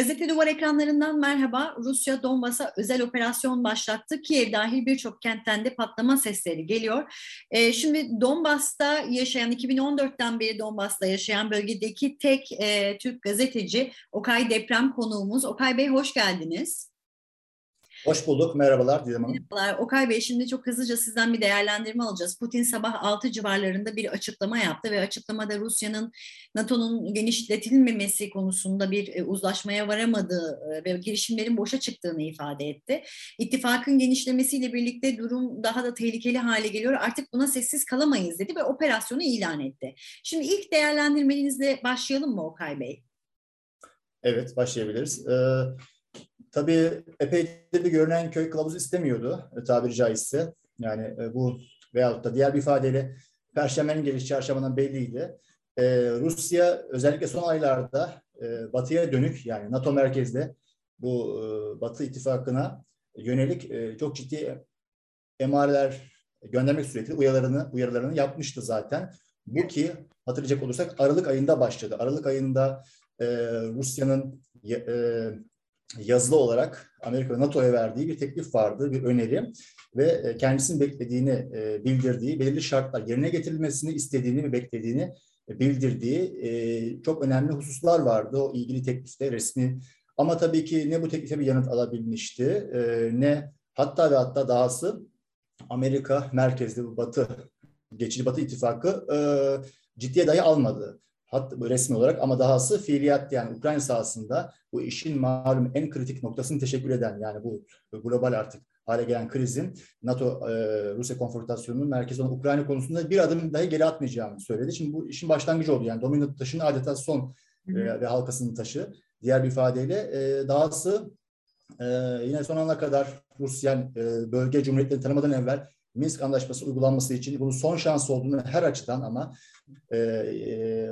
Gazete Duvar ekranlarından merhaba. Rusya Donbas'a özel operasyon başlattı. Kiev dahil birçok kentten de patlama sesleri geliyor. E, şimdi Donbas'ta yaşayan, 2014'ten beri Donbas'ta yaşayan bölgedeki tek e, Türk gazeteci Okay Deprem konuğumuz. Okay Bey hoş geldiniz. Hoş bulduk. Merhabalar Didem Hanım. Merhabalar. Okay Bey şimdi çok hızlıca sizden bir değerlendirme alacağız. Putin sabah 6 civarlarında bir açıklama yaptı ve açıklamada Rusya'nın NATO'nun genişletilmemesi konusunda bir e, uzlaşmaya varamadığı e, ve girişimlerin boşa çıktığını ifade etti. İttifakın genişlemesiyle birlikte durum daha da tehlikeli hale geliyor. Artık buna sessiz kalamayız dedi ve operasyonu ilan etti. Şimdi ilk değerlendirmenizle başlayalım mı Okay Bey? Evet başlayabiliriz. Ee, Tabii epey de bir görünen köy kılavuz istemiyordu e, tabiri caizse. Yani e, bu veyahut da diğer bir ifadeyle Perşembenin geliş çarşambadan belliydi. Ee, Rusya özellikle son aylarda e, batıya dönük yani NATO merkezde bu e, Batı ittifakına yönelik e, çok ciddi emareler göndermek suretiyle uyarılarını, uyarılarını yapmıştı zaten. Bu ki hatırlayacak olursak Aralık ayında başladı. Aralık ayında e, Rusya'nın e, yazılı olarak Amerika ve NATO'ya verdiği bir teklif vardı, bir öneri ve e, kendisinin beklediğini e, bildirdiği, belirli şartlar yerine getirilmesini istediğini ve beklediğini e, bildirdiği çok önemli hususlar vardı o ilgili teklifte resmi. Ama tabii ki ne bu teklife bir yanıt alabilmişti ne hatta ve hatta dahası Amerika merkezli bu Batı, geçici Batı ittifakı ciddiye dahi almadı hatta resmi olarak ama dahası fiiliyat yani Ukrayna sahasında bu işin malum en kritik noktasını teşekkür eden yani bu global artık hale gelen krizin NATO e, Rusya konfrontasyonunun merkezi olan Ukrayna konusunda bir adım dahi geri atmayacağını söyledi. Şimdi bu işin başlangıcı oldu. Yani domino taşının adeta son e, ve halkasının taşı. Diğer bir ifadeyle e, dahası e, yine son ana kadar Rusya e, bölge cumhuriyetlerini tanımadan evvel Minsk Anlaşması uygulanması için bunun son şans olduğunu her açıdan ama e, e,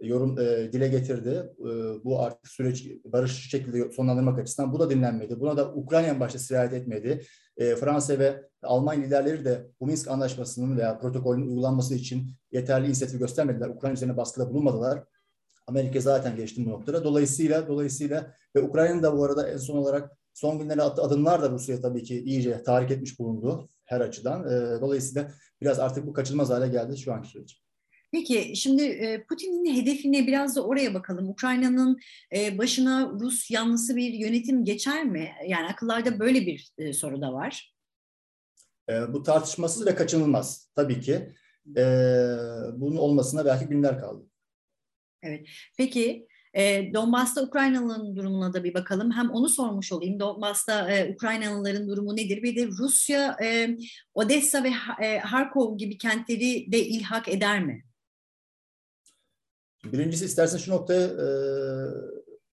yorum e, dile getirdi. E, bu artık süreç barış şekilde sonlandırmak açısından bu da dinlenmedi. Buna da Ukrayna başta sirayet etmedi. E, Fransa ve Alman liderleri de bu Minsk Anlaşması'nın veya protokolün uygulanması için yeterli inisiyatif göstermediler. Ukrayna üzerine baskıda bulunmadılar. Amerika zaten geçti bu noktada. Dolayısıyla dolayısıyla ve Ukrayna'nın bu arada en son olarak son günlere attığı adımlar da Rusya tabii ki iyice tahrik etmiş bulundu her açıdan. E, dolayısıyla biraz artık bu kaçınılmaz hale geldi şu anki süreç. Peki şimdi Putin'in hedefine biraz da oraya bakalım. Ukrayna'nın başına Rus yanlısı bir yönetim geçer mi? Yani akıllarda böyle bir soru da var. Bu tartışmasız ve kaçınılmaz tabii ki. Bunun olmasına belki günler kaldı. Evet. Peki e, Donbas'ta Ukraynalıların durumuna da bir bakalım. Hem onu sormuş olayım. Donbas'ta e, Ukraynalıların durumu nedir? Bir de Rusya e, Odessa ve e, Harkov gibi kentleri de ilhak eder mi? Birincisi istersen şu noktaya e,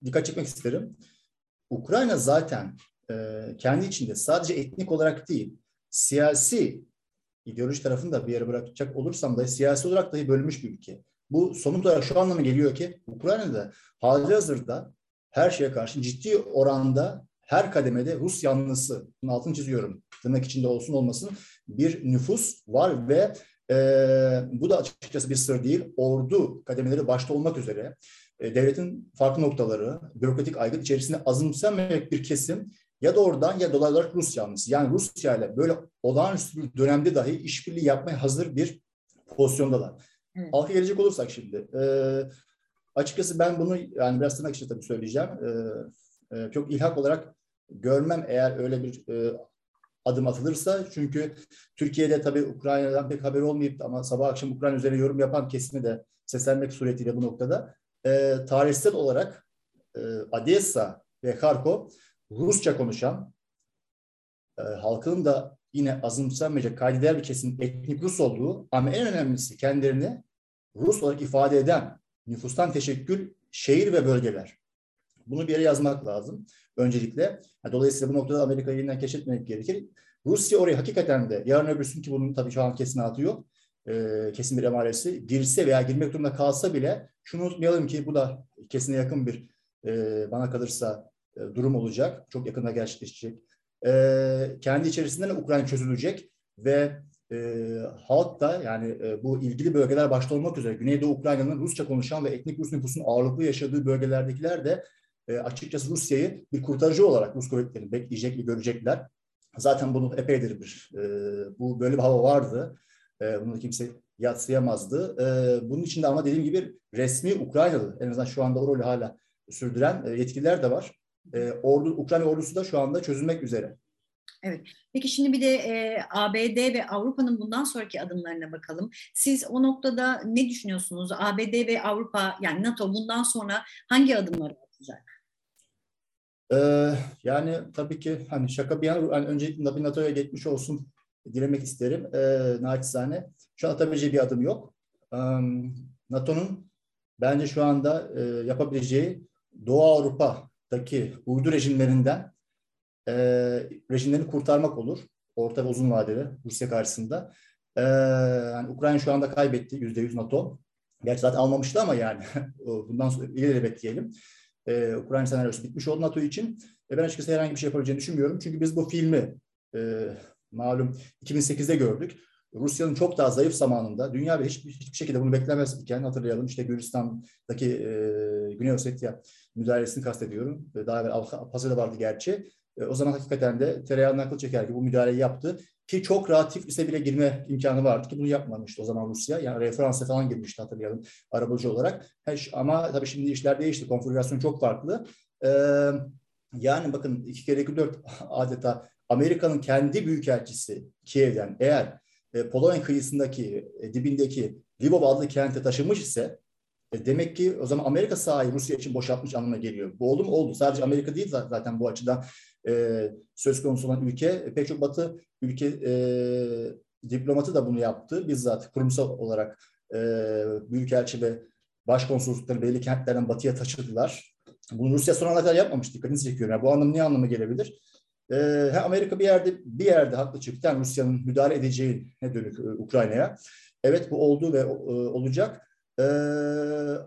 dikkat çekmek isterim. Ukrayna zaten e, kendi içinde sadece etnik olarak değil, siyasi ideoloji tarafını da bir yere bırakacak olursam da siyasi olarak dahi bölünmüş bir ülke. Bu somut olarak şu anlama geliyor ki Ukrayna'da hali hazırda her şeye karşı ciddi oranda her kademede Rus yanlısı, altını çiziyorum, tırnak içinde olsun olmasın bir nüfus var ve e, bu da açıkçası bir sır değil. Ordu kademeleri başta olmak üzere e, devletin farklı noktaları, bürokratik aygıt içerisinde azımsamayan bir kesim ya doğrudan ya dolaylı olarak Rus yanlısı. Yani Rusya ile böyle olağanüstü bir dönemde dahi işbirliği yapmaya hazır bir pozisyondalar. Evet. Halka gelecek olursak şimdi. E, açıkçası ben bunu yani biraz tırnak içinde tabii söyleyeceğim. E, e, çok ilhak olarak görmem eğer öyle bir e, adım atılırsa. Çünkü Türkiye'de tabii Ukrayna'dan pek haber olmayıp ama sabah akşam Ukrayna üzerine yorum yapan kesimi de seslenmek suretiyle bu noktada e, tarihsel olarak e, Odessa ve Kharkov Rusça konuşan e, halkının da yine azımsanmayacak kaydeder bir kesim etnik Rus olduğu ama en önemlisi kendilerini Rus olarak ifade eden nüfustan teşekkül şehir ve bölgeler. Bunu bir yere yazmak lazım öncelikle. Dolayısıyla bu noktada Amerika'yı yeniden keşfetmek gerekir. Rusya oraya hakikaten de yarın öbürsün ki bunun tabii şu an kesin atı yok. E, kesin bir emaresi. Girse veya girmek durumunda kalsa bile şunu unutmayalım ki bu da kesine yakın bir e, bana kalırsa e, durum olacak. Çok yakında gerçekleşecek. E, kendi içerisinden Ukrayna çözülecek ve e, halk da yani e, bu ilgili bölgeler başta olmak üzere Güneydoğu Ukrayna'nın Rusça konuşan ve etnik Rus nüfusun ağırlıklı yaşadığı bölgelerdekiler de e, açıkçası Rusya'yı bir kurtarıcı olarak Rus kuvvetlerini bekleyecek ve görecekler. Zaten bunu epeydir bir, e, bu böyle bir hava vardı. E, bunu kimse yatsıyamazdı. E, bunun içinde ama dediğim gibi resmi Ukraynalı, en azından şu anda o rolü hala sürdüren e, yetkililer de var. E, ordu, Ukrayna ordusu da şu anda çözülmek üzere. Evet. Peki şimdi bir de e, ABD ve Avrupa'nın bundan sonraki adımlarına bakalım. Siz o noktada ne düşünüyorsunuz? ABD ve Avrupa yani NATO bundan sonra hangi adımları atacak? Ee, yani tabii ki hani şaka bir yana hani öncelikle bir NATO'ya geçmiş olsun dilemek isterim. Ee, naçizane. Şu an atabileceği bir adım yok. Ee, NATO'nun bence şu anda e, yapabileceği Doğu Avrupa'daki uydu rejimlerinden e, rejimlerini kurtarmak olur. Orta ve uzun vadeli Rusya karşısında. E, yani Ukrayna şu anda kaybetti yüzde yüz NATO. Gerçi zaten almamıştı ama yani bundan sonra ileri bekleyelim. E, Ukrayna senaryosu bitmiş oldu NATO için. E, ben açıkçası herhangi bir şey yapabileceğini düşünmüyorum. Çünkü biz bu filmi e, malum 2008'de gördük. Rusya'nın çok daha zayıf zamanında dünya ve hiçbir, hiçbir şekilde bunu beklemezken hatırlayalım. İşte Gürcistan'daki e, Güney Ossetya müdahalesini kastediyorum. Daha evvel Avrupa'da vardı gerçi. E, o zaman hakikaten de tereyağından kıl çeker gibi bu müdahaleyi yaptı. Ki çok rahat Tiflis'e bile girme imkanı vardı ki bunu yapmamıştı o zaman Rusya. Yani Fransa falan girmişti hatırlayalım arabacı olarak. Ama tabii şimdi işler değişti. Konfigürasyon çok farklı. Ee, yani bakın iki kere iki dört adeta Amerika'nın kendi büyükelçisi Kiev'den eğer e, Polonya kıyısındaki e, dibindeki Lvov adlı kente taşımış ise e, demek ki o zaman Amerika sahayı Rusya için boşaltmış anlamına geliyor. Bu oldu mu? Oldu. Sadece Amerika değil zaten bu açıdan e, söz konusu olan ülke. E, pek çok batı ülke e, diplomatı da bunu yaptı. Bizzat kurumsal olarak e, büyükelçi ve başkonsoloslukları belli kentlerden batıya taşıdılar. Bunu Rusya son ana kadar yapmamış. Dikkatinizi çekiyorum. Yani bu anlam ne anlamı gelebilir? Ee, Amerika bir yerde bir yerde haklı çıktı. Yani Rusya'nın müdahale edeceğine dönük e, Ukrayna'ya. Evet bu oldu ve e, olacak. Ee,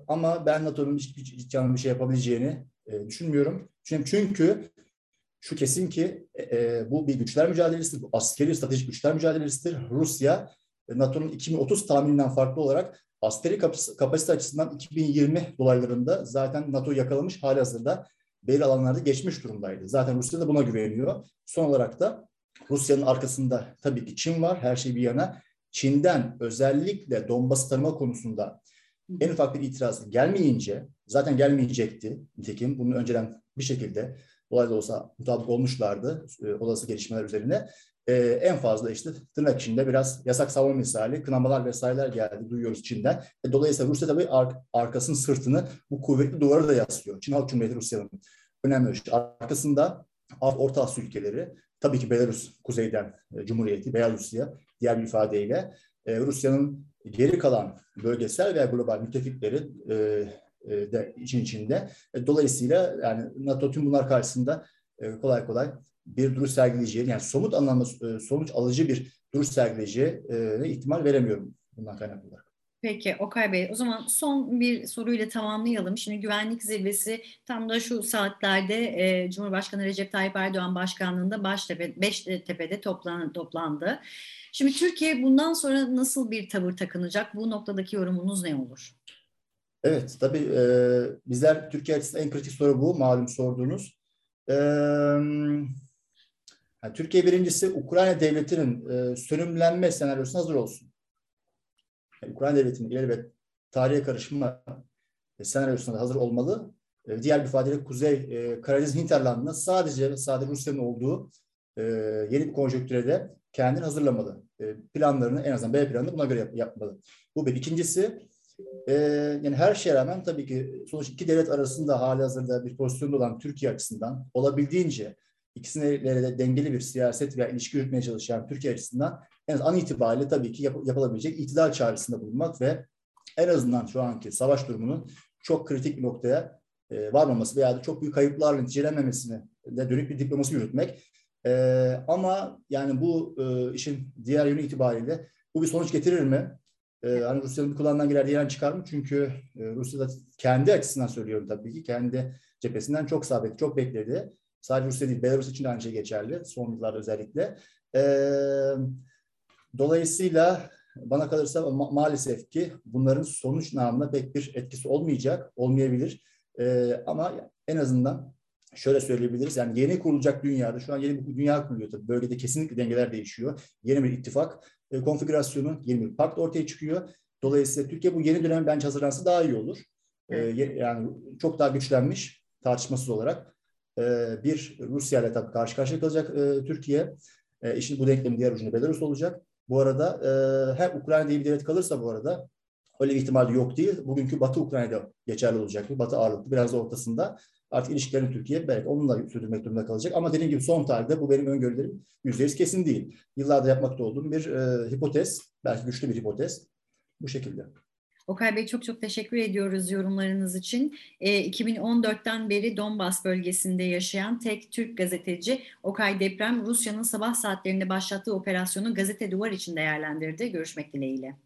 ama ben NATO'nun hiç, hiç, hiç bir şey yapabileceğini e, düşünmüyorum. Çünkü, çünkü şu kesin ki e, e, bu bir güçler mücadelesidir. Bu askeri stratejik güçler mücadelesidir. Rusya e, NATO'nun 2030 tahmininden farklı olarak askeri kapasite açısından 2020 dolaylarında zaten NATO yakalamış hali hazırda belli alanlarda geçmiş durumdaydı. Zaten Rusya da buna güveniyor. Son olarak da Rusya'nın arkasında tabii ki Çin var. Her şey bir yana. Çin'den özellikle Donbas tanıma konusunda en ufak bir itiraz gelmeyince, zaten gelmeyecekti nitekim. Bunu önceden bir şekilde kolay da olsa mutabık olmuşlardı e, olası gelişmeler üzerine. E, en fazla işte tırnak içinde biraz yasak savunma misali kınamalar vesaireler geldi duyuyoruz Çin'den. E, dolayısıyla Rusya tabii ar- arkasının sırtını bu kuvvetli duvarı da yaslıyor. Çin Halk Cumhuriyeti Rusya'nın önemli ölçüde. Arkasında Orta Asya ülkeleri, tabii ki Belarus kuzeyden e, Cumhuriyeti, Beyaz Rusya diğer bir ifadeyle e, Rusya'nın geri kalan bölgesel veya global müttefikleri e, e, de için içinde. E, dolayısıyla yani NATO tüm bunlar karşısında e, kolay kolay bir duruş sergileyeceği, yani somut anlamda sonuç alıcı bir duruş sergileyeceği ihtimal veremiyorum bundan kaynaklı olarak. Peki Okay Bey o zaman son bir soruyla tamamlayalım. Şimdi güvenlik zirvesi tam da şu saatlerde e, Cumhurbaşkanı Recep Tayyip Erdoğan başkanlığında Baştepe, Beştepe'de toplan, toplandı. Şimdi Türkiye bundan sonra nasıl bir tavır takınacak? Bu noktadaki yorumunuz ne olur? Evet, tabii e, bizler Türkiye açısından en kritik soru bu, malum sorduğunuz. E, yani Türkiye birincisi Ukrayna devletinin e, sönümlenme senaryosuna hazır olsun. Yani Ukrayna devletinin ileri tarihe karışma e, senaryosuna hazır olmalı. E, diğer bir ifadeyle Kuzey e, Karadeniz hinterlandına sadece sadece Rusya'nın olduğu e, yeni bir konjonktüre de kendini hazırlamalı. E, planlarını en azından B planını buna göre yap, yapmalı. Bu bir. İkincisi e, yani her şeye rağmen tabii ki sonuç iki devlet arasında hali hazırda bir pozisyonda olan Türkiye açısından olabildiğince ikisine de dengeli bir siyaset veya ilişki yürütmeye çalışan Türkiye açısından en az an itibariyle tabii ki yap, yapılabilecek iktidar çağrısında bulunmak ve en azından şu anki savaş durumunun çok kritik bir noktaya e, varmaması veya da çok büyük kayıplarla neticelenmemesine de dönük bir diplomasi yürütmek. E, ama yani bu e, işin diğer yönü itibariyle bu bir sonuç getirir mi? Ee, hani Rusya'nın bir kulağından girer diyen çıkar mı? Çünkü e, Rusya kendi açısından söylüyorum tabii ki kendi cephesinden çok sabit, çok bekledi. Sadece Rusya değil, Belarus için de aynı şey geçerli. Son yıllarda özellikle. E, dolayısıyla bana kalırsa ma- maalesef ki bunların sonuç namına pek bir etkisi olmayacak, olmayabilir. E, ama en azından şöyle söyleyebiliriz. Yani yeni kurulacak dünyada, şu an yeni bir dünya kuruluyor tabii. Bölgede kesinlikle dengeler değişiyor. Yeni bir ittifak e, konfigürasyonu, yeni bir pakt ortaya çıkıyor. Dolayısıyla Türkiye bu yeni dönem bence hazırlansa daha iyi olur. E, yani çok daha güçlenmiş tartışmasız olarak. E, bir Rusya ile karşı karşıya kalacak e, Türkiye. E, işin bu denklemin diğer ucunda Belarus olacak. Bu arada e, her Ukrayna diye bir devlet kalırsa bu arada öyle bir ihtimal yok değil. Bugünkü Batı Ukrayna'da geçerli olacak. Batı ağırlıklı biraz da ortasında. Artık ilişkilerin Türkiye belki onunla sürdürmek durumunda kalacak. Ama dediğim gibi son tarihte bu benim öngörülerim yüzde kesin değil. Yıllarda yapmakta olduğum bir e, hipotez. Belki güçlü bir hipotez. Bu şekilde. Okay Bey çok çok teşekkür ediyoruz yorumlarınız için. E, 2014'ten beri Donbas bölgesinde yaşayan tek Türk gazeteci Okay Deprem, Rusya'nın sabah saatlerinde başlattığı operasyonu gazete duvar için değerlendirdi. Görüşmek dileğiyle.